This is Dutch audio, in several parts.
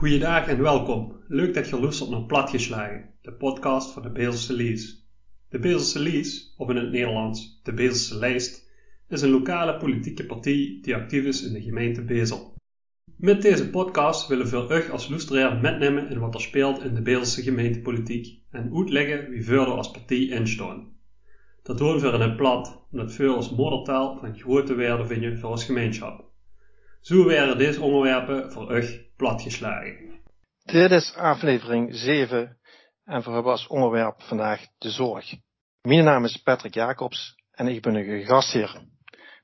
Goeiedag en welkom. Leuk dat je luistert naar Platgeslagen, de podcast van de Bezelse Lies. De Bezelse Lies, of in het Nederlands de Bezelse Lijst, is een lokale politieke partij die actief is in de gemeente Bezel. Met deze podcast willen we u als luisteraar metnemen in wat er speelt in de Bezelse gemeentepolitiek en uitleggen wie verder als partij instaan. Dat doen we in het plat, omdat veel als moedertaal van grote waarde vinden voor ons gemeenschap. Zo werden deze onderwerpen voor u platgeslagen. Dit is aflevering 7 en hebben als onderwerp vandaag de zorg. Mijn naam is Patrick Jacobs en ik ben een gastheer.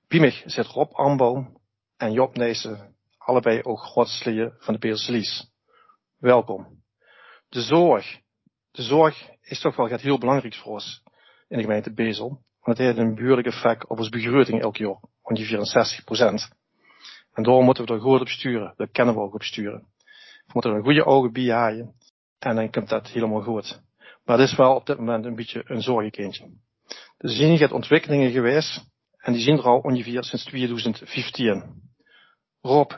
Bij zit Rob Amboom en Job Neesen, allebei ook godsleden van de Peerselies. Welkom. De zorg. De zorg is toch wel heel belangrijk voor ons in de gemeente Bezel. Want het heeft een behoorlijk effect op onze begroting elk jaar, ongeveer 60 procent. En daarom moeten we er goed op sturen. Dat kennen we ook op sturen. We moeten er een goede ogen bij haaien. En dan komt dat helemaal goed. Maar het is wel op dit moment een beetje een zorgenkindje. Er zijn ontwikkelingen geweest. En die zien er al ongeveer sinds 2015. Rob,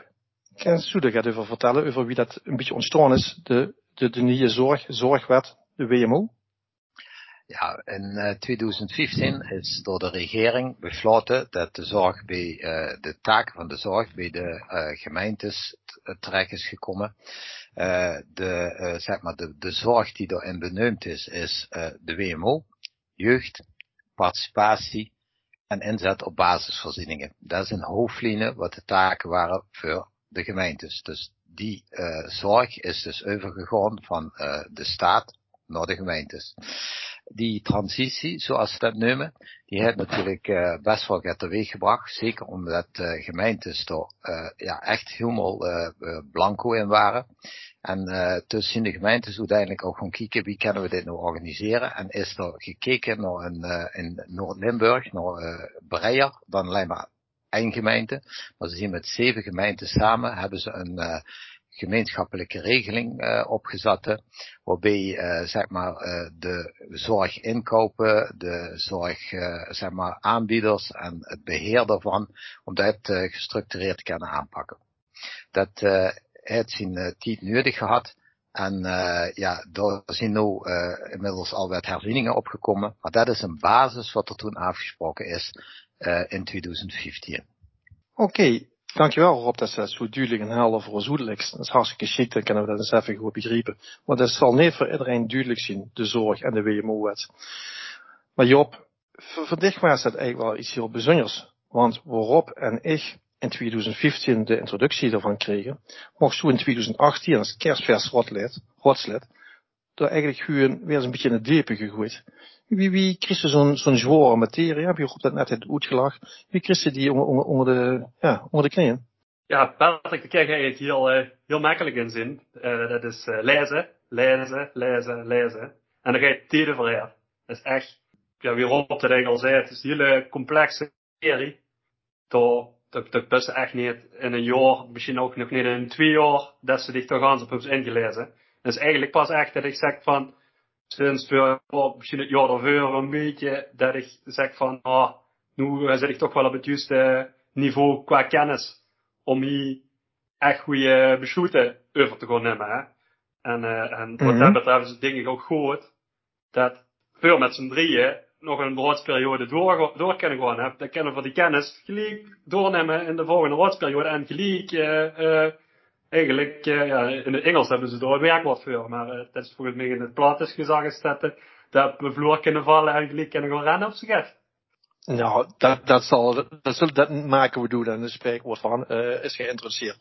kan je er over vertellen over wie dat een beetje ontstaan is? De, de, de nieuwe zorg, zorgwet, de WMO? Ja, in 2015 eh, is door de regering besloten dat de zorg bij uh, de taken van de zorg bij de uh, gemeentes terecht is gekomen. De, zeg maar de, de zorg die erin benoemd is, is de WMO, jeugd, participatie en inzet op basisvoorzieningen. Dat is een hoofdlijnen wat de taken waren voor de gemeentes. Dus die zorg is dus overgegaan van de staat naar de gemeentes die transitie, zoals ze dat noemen, die heeft natuurlijk uh, best wel get teweeg gebracht. Zeker omdat uh, gemeentes er uh, ja, echt helemaal blanco in waren. En tussen de gemeentes uiteindelijk ook gewoon kijken wie kunnen we dit nou organiseren. En is er gekeken naar een, in Noord-Limburg, naar Breyer, dan alleen maar één gemeente. Maar ze zien met zeven gemeenten samen hebben ze een gemeenschappelijke regeling uh, waarbij uh, zeg maar uh, de zorg inkopen, de zorg zeg maar aanbieders en het beheer daarvan, om dat gestructureerd te kunnen aanpakken. Dat heeft zijn tijd nodig gehad. En ja, daar zijn nu inmiddels al wat herzieningen opgekomen. Maar dat is een basis wat er toen afgesproken is in 2015. Oké, Dankjewel Rob, dat is zo duidelijk en helder voor ons. Dat is hartstikke chic, dan kunnen we dat eens even goed begrijpen. Want dat zal niet voor iedereen duidelijk zien, de zorg en de WMO-wet. Maar Job, voor dich was dat eigenlijk wel iets heel bijzonders. Want Rob en ik in 2015 de introductie ervan kregen, mocht zo in 2018 als kerstvers rotslid, door eigenlijk weer eens een beetje in het diepe gegooid. Wie, wie kreeg zo'n zo'n zware materie? Heb je op dat net het uitgelegd? Wie kreeg die onder, onder, de, ja, onder de knieën? Ja, Patrick, krijg je eigenlijk heel, heel makkelijk in zin. Uh, dat is uh, lezen, lezen, lezen, lezen. En dan ga je tijden Dat is echt, ja, wie Rob eigenlijk al zei, het is een hele complexe serie. Dat, dat, dat best echt niet in een jaar, misschien ook nog niet in twee jaar, dat ze zich toch aan op hebben ingelezen. Is eigenlijk pas echt dat ik zeg van, sinds voor misschien het jaar ervoor een beetje dat ik zeg van, ah, nu zit ik toch wel op het juiste niveau qua kennis om hier echt goede besluiten over te gaan nemen. Hè? En, uh, en wat mm -hmm. dat betreft is het denk ik ook goed dat veel met z'n drieën nog een broodsperiode door, door kunnen gaan. Hè? Dat kunnen we die kennis gelijk doornemen in de volgende broodsperiode en gelijk uh, uh, eigenlijk, uh, ja, in het Engels hebben ze er een werkwoord voor, maar uh, dat is volgens mij in het Platisch gezag is dat, uh, dat we vloer kunnen vallen en gelijk kunnen gaan rennen op zich. Nou, dat, dat zal, dat, dat maken we doen en een spreekwoord van, is geïnteresseerd.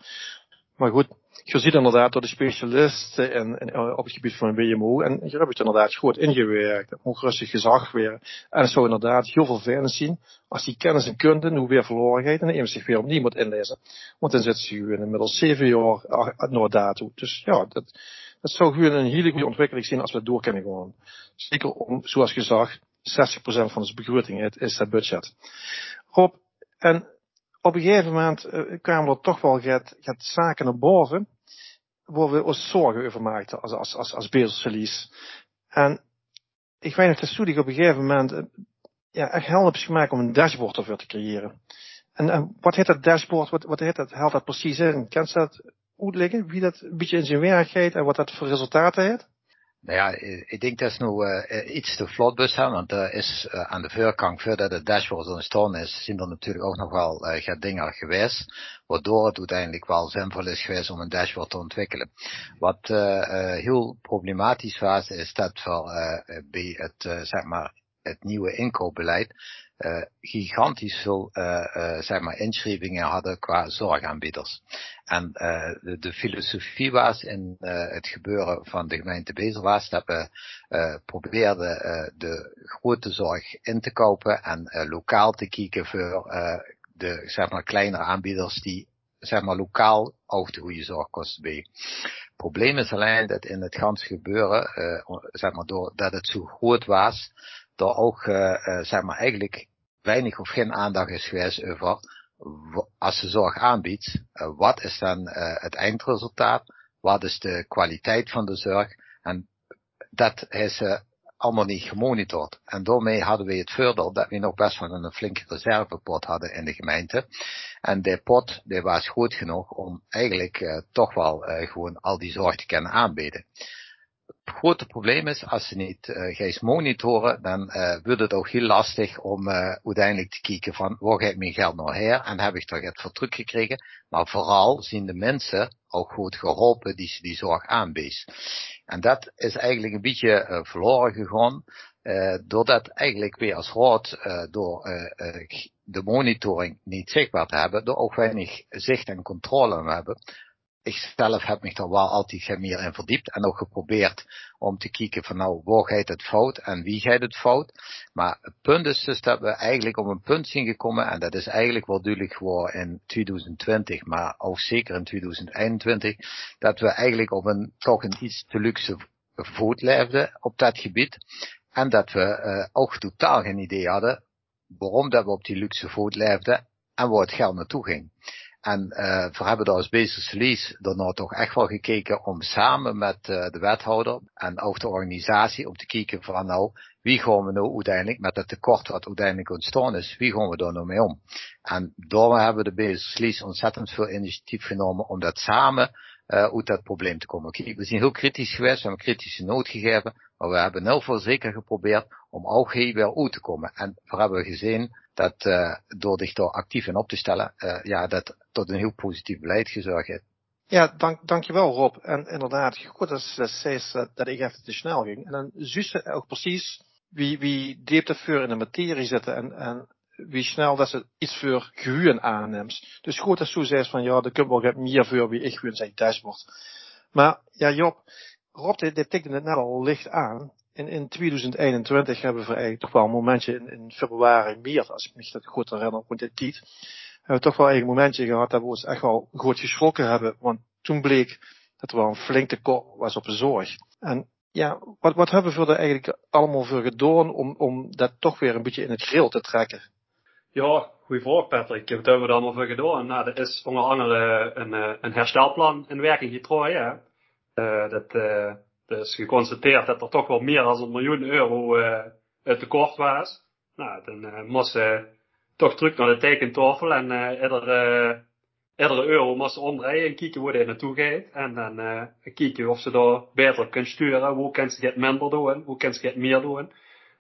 Maar goed, je ziet inderdaad door de specialisten en, en, op het gebied van WMO. En je hebt het inderdaad goed ingewerkt. Ook rustig gezag weer. En het zou inderdaad heel veel fijn zien als die kennis en kunde nu weer verloren gaat en even zich weer opnieuw moet inlezen. Want dan zit ze inmiddels zeven jaar naar daartoe. Dus ja, dat, dat zou gewoon een hele goede ontwikkeling zijn als we door kunnen gaan. Zeker om, zoals gezegd, 60% van onze begroting is dat budget. Rob, en op een gegeven moment uh, kwamen er toch wel gaat, zaken naar boven waar we ons zorgen over maakten als, als, als, als. En ik weet nog dat Soedig op een gegeven moment uh, ja, echt helder is gemaakt om een dashboard ervoor te creëren. En, wat heet dat dashboard? Wat, wat heet dat? Haalt dat precies in? Kent dat? uitleggen wie dat een beetje in zijn werk gaat en wat dat voor resultaten heeft? Nou ja, ik denk dat is nu uh, iets te vlot hebben, want er is uh, aan de voorkant, voordat het dashboard ontstaan is, zijn er natuurlijk ook nog wel uh, dingen geweest, waardoor het uiteindelijk wel zinvol is geweest om een dashboard te ontwikkelen. Wat heel problematisch was, is dat we bij het, zeg maar, het nieuwe inkoopbeleid uh, gigantisch veel uh, zeg maar inschrijvingen hadden qua zorgaanbieders. En de, de, filosofie was in het gebeuren van de gemeente Bezel was dat we probeerden de grote zorg in te kopen en lokaal te kijken voor de zeg maar kleinere aanbieders die zeg maar lokaal ook de goede zorg kosten bij. Het probleem is alleen dat in het ganse gebeuren, zeg maar doordat het zo groot was, er ook, uh, zeg maar, eigenlijk weinig of geen aandacht is geweest over, als de zorg aanbiedt, uh, wat is dan het eindresultaat, wat is de kwaliteit van de zorg, en dat is allemaal niet gemonitord. En daarmee hadden we het voordeel dat we nog best wel een flinke reservepot hadden in de gemeente. En die pot, die was goed genoeg om eigenlijk toch wel gewoon al die zorg te kunnen aanbieden grote probleem is, als ze niet uh, gaat monitoren, dan uh, wordt het ook heel lastig om uh, uiteindelijk te kijken van waar gaat mijn geld nou her en heb ik toch het voor teruggekregen. Maar vooral zien de mensen ook goed geholpen die die zorg aanbieden. En dat is eigenlijk een beetje verloren gegaan, doordat eigenlijk weer als raad door de monitoring niet zichtbaar te hebben, door ook weinig zicht en controle te hebben ik zelf heb me er wel altijd meer in verdiept en ook geprobeerd om te kijken van nou, waar gaat het fout en wie gaat het fout. Maar het punt is dus dat we eigenlijk op een punt zijn gekomen en dat is eigenlijk wel duidelijk geworden in 2020, maar ook zeker in 2021, dat we eigenlijk op een toch een iets te luxe voet leefden op dat gebied. En dat we uh, ook totaal geen idee hadden waarom dat we op die luxe voet leefden en waar het geld naartoe ging. En uh, we hebben daar als Bezos Verlies daarna toch echt wel gekeken om samen met uh, de wethouder en ook de organisatie om te kijken van nou, wie gaan we nou uiteindelijk met het tekort wat uiteindelijk ontstaan is, wie gaan we daar nou mee om? En daar hebben we de Bezos Verlies ontzettend veel initiatief genomen om dat samen uh, uit dat probleem te komen. We zijn heel kritisch geweest, we hebben kritische nood gegeven, maar we hebben heel veel zeker geprobeerd om ook hier weer uit te komen. En we hebben gezien dat uh, door zich daar actief in op te stellen, uh, ja, dat tot een heel positief beleid gezorgd heeft. Ja, dank, dankjewel Rob. En inderdaad, goed dat ze steeds dat, dat ik even te snel ging. En dan zussen ook precies wie, wie diep voor in de materie zitten en, en wie snel dat ze iets voor gehuwen aanneemt. Dus goed dat zo zegt van ja, de kunt wel meer voor wie ik gewoon zijn dashboard. Maar ja, Job, Rob, dit, dit tikte het net al licht aan in, in 2021 hebben we eigenlijk toch wel een momentje in, februari, maart, als ik me dat goed herinner, rond dit tijd, hebben we toch wel een momentje gehad dat we ons echt wel goed geschrokken hebben. Want toen bleek dat er wel een flink tekort was op de zorg. En ja, wat, wat hebben we er eigenlijk allemaal voor gedaan om, om dat toch weer een beetje in het grill te trekken? Ja, goede vraag Patrick. Wat hebben we er allemaal voor gedaan? Nou, dat is onder andere een, eh, een herstelplan in werking getrokken. Uh, dat, uh, dus geconstateerd dat er toch wel meer dan een miljoen euro uh, het tekort was. Nou, dan uh, moest ze toch terug naar de tekentafel en uh, iedere, iedere euro moest omdraaien en kijken waar hij naartoe gaat. En dan uh, kijken of ze daar beter kunnen sturen. Hoe kan ze het minder doen? Hoe kan ze het meer doen?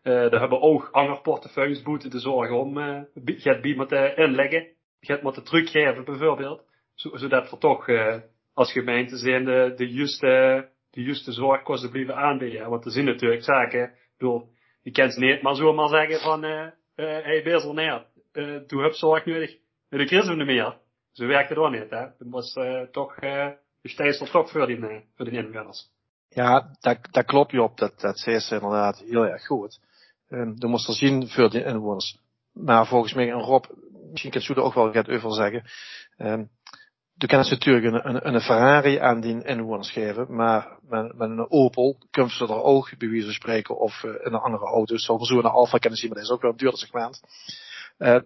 Uh, daar hebben ook andere portefeuilles moeten te zorgen om uh, het bij te inleggen. Het moeten teruggeven bijvoorbeeld. Zodat we toch uh, als gemeente zijn de, de juiste de juiste zorgkosten blijven aanbieden. Want er zijn natuurlijk zaken, bedoel, je kent niet maar zomaar zeggen van, eh, uh, hey Bezel, nee, uh, doe heb zorg nodig, de we niet meer. Zo werkt het ook niet, hè. Was uh, toch, uh, de stijsel toch voor die, uh, voor die inwoners. Ja, dat, dat klopt je op, dat, dat ze inderdaad heel erg goed. Um, dan moest er zien voor die inwoners. Maar volgens mij, en Rob, misschien kan er ook wel wat over zeggen. Um, kan ze natuurlijk een, een, een, Ferrari aan die inwoners geven, maar met, met een Opel kunnen ze er ook, bij wijze van spreken, of uh, een andere auto. Zoals zo een Alfa kennen zien, maar dat is ook wel een duurder segment. Uh,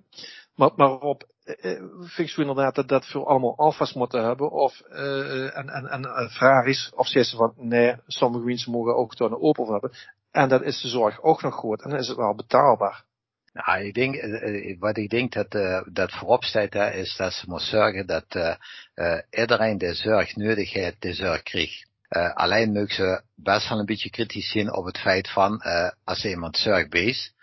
maar, maar op, uh, vind ik inderdaad dat dat voor allemaal Alfa's moeten hebben, of en, en, en Ferraris, of zeggen ze van, nee, sommige mensen mogen ook toch een Opel hebben. En dat is de zorg ook nog goed, en dan is het wel betaalbaar. Nou, ik denk, uh, wat ik denk dat, uh, dat voorop staat, hè, is dat ze moet zorgen dat uh, iedereen de zorg nodig de zorg krijgt. alleen moet ze best wel een beetje kritisch zien op het feit van, als iemand zorg beest,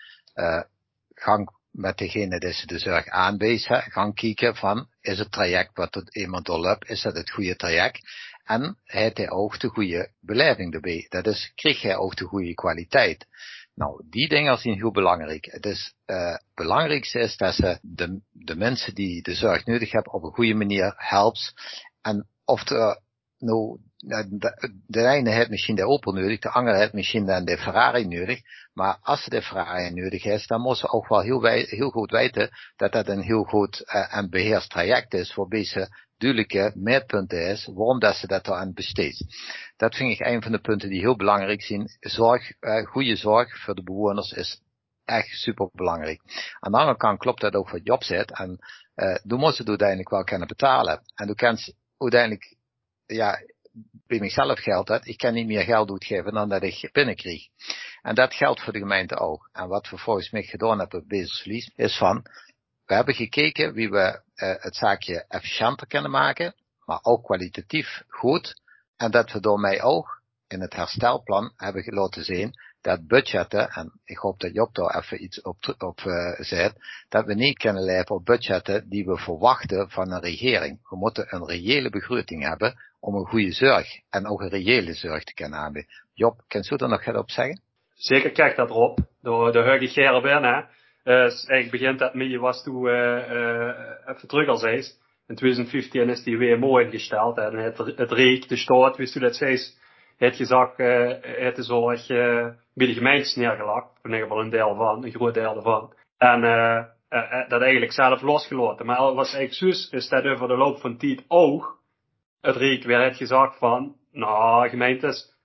gang met degene die ze de zorg aanwijzen, gaan kijken van, is het traject wat iemand doorloopt, is dat het goede traject? En heeft hij ook de goede beleving erbij? Dat is, kreeg hij ook de goede kwaliteit? Nou, die dingen zijn heel belangrijk. Het is, uh, belangrijkste is dat ze de, de mensen die de zorg nodig hebben op een goede manier helpt. En of de, nou, de, ene heeft misschien de Opel nodig, de andere heeft misschien dan de Ferrari nodig. Maar als ze de Ferrari nodig is, dan moet ze ook wel heel, goed weten dat dat een heel goed uh, en beheerst traject is, waarbij ze duidelijke meetpunten is waarom dat ze dat aan besteedt. Dat vind ik een van de punten die heel belangrijk zijn. Zorg, uh, goede zorg voor de bewoners is echt super belangrijk. Aan de andere kant klopt dat ook wat Job zegt. En uh, du moet het uiteindelijk wel kunnen betalen. En du kent uiteindelijk, ja, bij mezelf geldt dat, ik kan niet meer geld uitgeven dan dat ik binnenkrijg. En dat geldt voor de gemeente ook. En wat we volgens mij gedaan hebben op Bezelsvlies, is van, we hebben gekeken wie we uh, het zaakje efficiënter kunnen maken, maar ook kwalitatief goed. En dat we door mij ook in het herstelplan hebben laten zien dat budgetten, en ik hoop dat Job daar even iets op, op uh, zet, dat we niet kunnen leven op budgetten die we verwachten van een regering. We moeten een reële begroting hebben om een goede zorg en ook een reële zorg te kunnen aanbieden. Job, kan je er nog wat op zeggen? Zeker, kijk dat erop. Door de huidige Gerben, uh, eigenlijk begint dat mee was toen, uh, uh, even terug al zei. In 2015 is die mooi ingesteld. En het, het reek, de staat, wist u dat zei, het gezag, uh, het is zorg uh, bij de gemeentes neergelakt. In ieder geval een deel van, een groot deel ervan. En uh, dat eigenlijk zelf losgelaten. Maar wat eigenlijk zus is dat over de loop van tijd ook het reek weer het gezag van, nou gemeentes,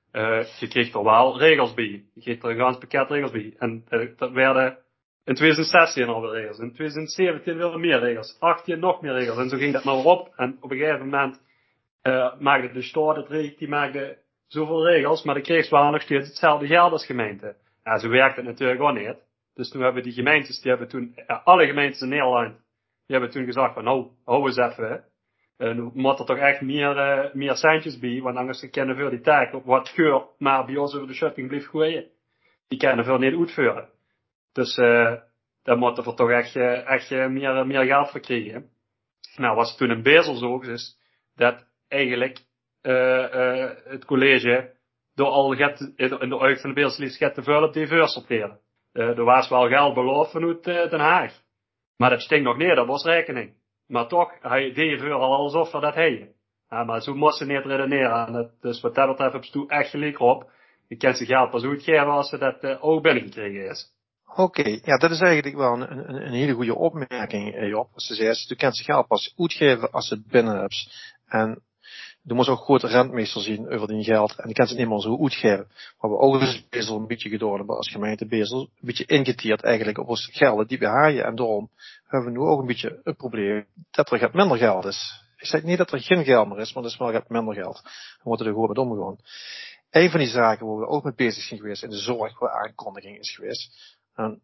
je kreeg er wel regels bij. Je kreeg er een gans pakket regels bij. En dat werden in 2016 al regels. In 2017 willen meer regels. 18 nog meer regels. En zo ging dat maar op. En op een gegeven moment uh, maakte de staat het recht, die maakte zoveel regels, maar de wel nog steeds hetzelfde geld als gemeente. Ja, zo werkt het natuurlijk ook niet. Dus toen hebben die gemeentes, die hebben toen, alle gemeentes in Nederland, die hebben toen gezegd van, nou, hou eens even. En moet er toch echt meer, uh, meer centjes bij, want anders kennen we die taak, wat geur maar bij ons over de shopping blijft gooien. Die kunnen veel niet uitvoeren. Dus uh, daar moeten we toch echt, echt meer, meer geld voor krijgen. Nou, wat toen in Bezel zo is, dat eigenlijk het college door al get, in de oog van de Beelslies get te veel op. Uh, er was wel geld beloofd vanuit Den Haag. Maar dat stinkt nog neer, dat was rekening. Maar toch, hij deed al alsof we dat hebben. Ja, maar zo moest ze niet redeneren. En dat, dus wat dat betreft heb je echt gelijk op. Je kent zich geld pas uitgeven als ze dat uh, ook binnengekregen is. Oké, ja, dat is eigenlijk wel een, een, hele goede opmerking, Job. Ze zegt, je kent zich geld pas uitgeven als je het binnen hebt. En je moet ook goed rentmeester zien over die geld. En die kan ze niet meer zo uitgeven. Maar we ook eens Bezel een beetje gedaan hebben als gemeente Bezel. Een beetje ingetierd eigenlijk op ons geld die we haaien. En daarom hebben we nu ook een beetje het probleem dat er gaat minder geld is. Ik zeg niet dat er geen geld meer is, maar er is wel minder geld. We moeten er gewoon met omgaan. Een van die zaken waar we ook mee bezig zijn geweest in de zorg, waar aankondiging is geweest. En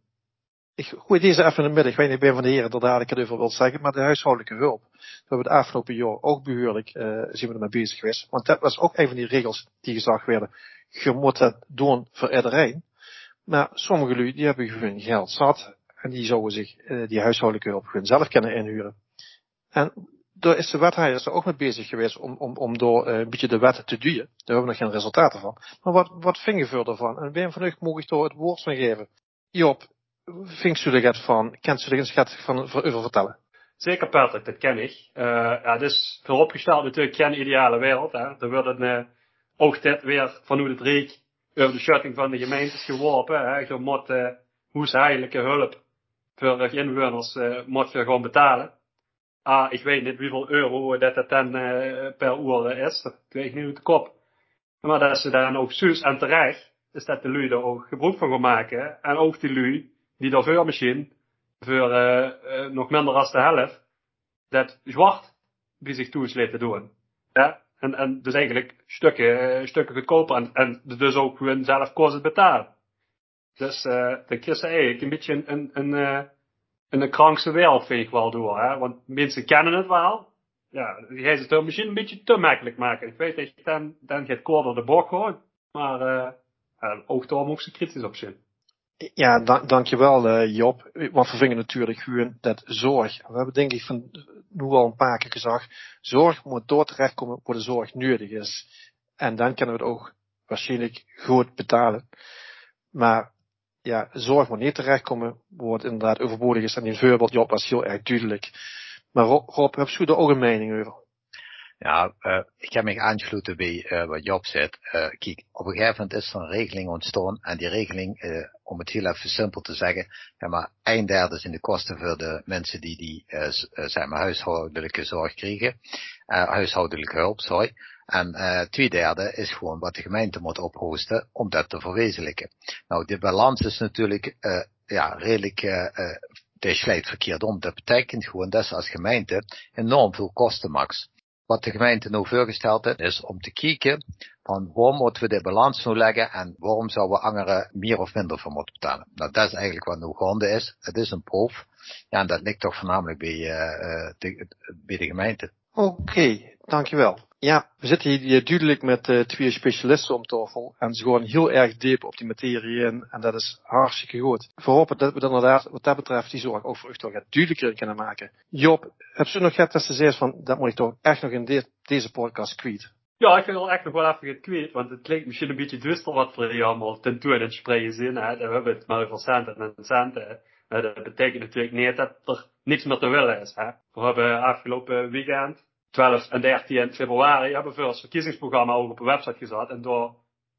gooi deze even in de midden. Ik weet van de heren dat dadelijk het over wil zeggen, maar de huishoudelijke hulp. We hebben het afgelopen jaar ook behoorlijk, uh, zijn we ermee bezig geweest. Want dat was ook een van die regels die gezegd werden. Je moet het doen voor iedereen. Maar sommige lui, die hebben gewoon geld zat. En die zouden zich uh, die huishoudelijke hulp gewoon zelf kunnen inhuren. En daar is de wethouder er ook mee bezig geweest om, om, om door uh, een beetje de wet te duwen. Daar hebben we nog geen resultaten van. Maar wat, wat vind je ervan? En ben van u mogen ik door het woord van geven? Job, U er van? Kent u er eens van over vertellen? Zeker Patrick, dat ken ik. Uh, ja, dus vooropgesteld natuurlijk geen ideale wereld. Hè. Er wordt een uh, ook dit weer vanuit het reek over de schutting van de gemeentes geworpen. Hè. Je moet uh, huishoudelijke hulp voor inwoners moet je gewoon betalen. Ah, ik weet niet hoeveel euro dat het dan per uur is. Dat weet ik niet uit de kop. Maar dat ze dan ook zus en terecht, is dat de lui er ook gebruik van gaan maken. En ook die lui die daarvoor misschien, voor uh, nog minder dan de helft, dat zwart bij zich toesleet te doen. Ja? En, en dus eigenlijk stukken, uh, stukken goedkoper en, en dus ook gewoon zelf kost betalen. Dus uh, dan kun je eigenlijk een beetje een, een, een, een krankse wereld, vind ik wel, door. Hè? Want mensen kennen het wel. Ja, die gaat het misschien een beetje te makkelijk maken. Ik weet dat je dan, dan gaat door de bok gewoon. Maar uh, ook daar moet ze kritisch op zijn. Ja, dank, dankjewel uh, Job. Want we vinden natuurlijk gewoon dat zorg. We hebben denk ik van nu al een paar keer gezegd. Zorg moet door terechtkomen waar de zorg nodig is. En dan kunnen we het ook waarschijnlijk goed betalen. Maar ja, zorg moet niet terechtkomen wordt inderdaad overbodig is. En die voorbeeld Job was heel erg duidelijk. Maar Rob, heb je er ook een mening over? Ja, uh, ik heb me aangesloten bij uh, wat Job zegt. Uh, kijk, op een gegeven moment is er een regeling ontstaan. En die regeling, om het heel even simpel te zeggen, ja, maar een derde zijn de kosten voor de mensen die die, zeg maar, huishoudelijke zorg krijgen. huishoudelijke hulp, sorry. En twee derde is gewoon wat de gemeente moet ophosten om dat te verwezenlijken. Nou, de balans is natuurlijk ja, redelijk de slijt verkeerd om. Dat betekent gewoon dat ze als gemeente enorm veel kosten max. Wat de gemeente nou voorgesteld heeft, is om te kijken van waarom moeten we de balans nou leggen en waarom zouden we anderen meer of minder voor moeten betalen. Nou, dat is eigenlijk wat nu gaande is. Het is een proef. Ja, en dat ligt toch voornamelijk bij, uh, de, bij de gemeente. Oké, okay, dankjewel. Ja, we zitten hier duidelijk met uh, twee specialisten om tafel. En ze gaan heel erg diep op die materie in. En dat is hartstikke goed. We hopen dat we dan inderdaad wat dat betreft die zorg ook voor u toch duidelijker kunnen maken. Job, heb je nog gehad dat ze zegt van, dat moet ik toch echt nog in de, deze podcast kwijt? Ja, ik wel echt nog wel even het kwijt. Want het klinkt misschien een beetje duister wat voor je allemaal tentoon en spreken zin. Hè. We hebben het maar over centen en centen. Dat betekent natuurlijk niet dat er niks meer te willen is. Hè. We hebben afgelopen weekend 12 en 13 februari hebben we het verkiezingsprogramma ook op een website gezet. En daar,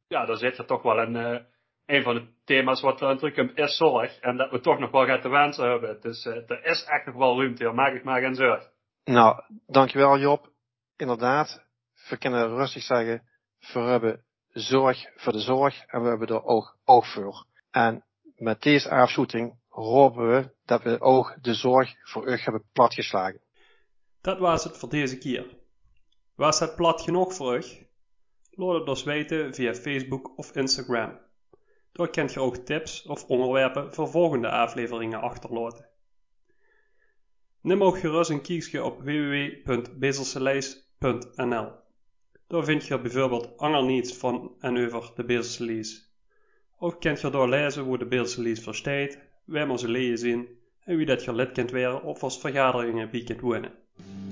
ja, daar zit er toch wel een, uh, een van de thema's wat aan is zorg. En dat we toch nog wel gaan te wensen hebben. Dus uh, er is echt nog wel ruimte, maak ik maar geen zorg. Nou, dankjewel Job. Inderdaad, we kunnen rustig zeggen, we hebben zorg voor de zorg en we hebben er ook oog voor. En met deze afsluiting hopen we dat we ook de zorg voor u hebben platgeslagen. Dat was het voor deze keer. Was het plat genoeg voor u? Laat het ons weten via Facebook of Instagram. Daar kunt je ook tips of onderwerpen voor volgende afleveringen achterlaten. Neem ook gerust een kijkje op www.bezelselees.nl. Daar vind je bijvoorbeeld ander niets van en over de Bezelse Ook kunt je daar lezen hoe de Bezelse verstaat, waar we ze lezen en wie dat je lid kunt worden of als vergaderingen bij kunt wonen. Thank you.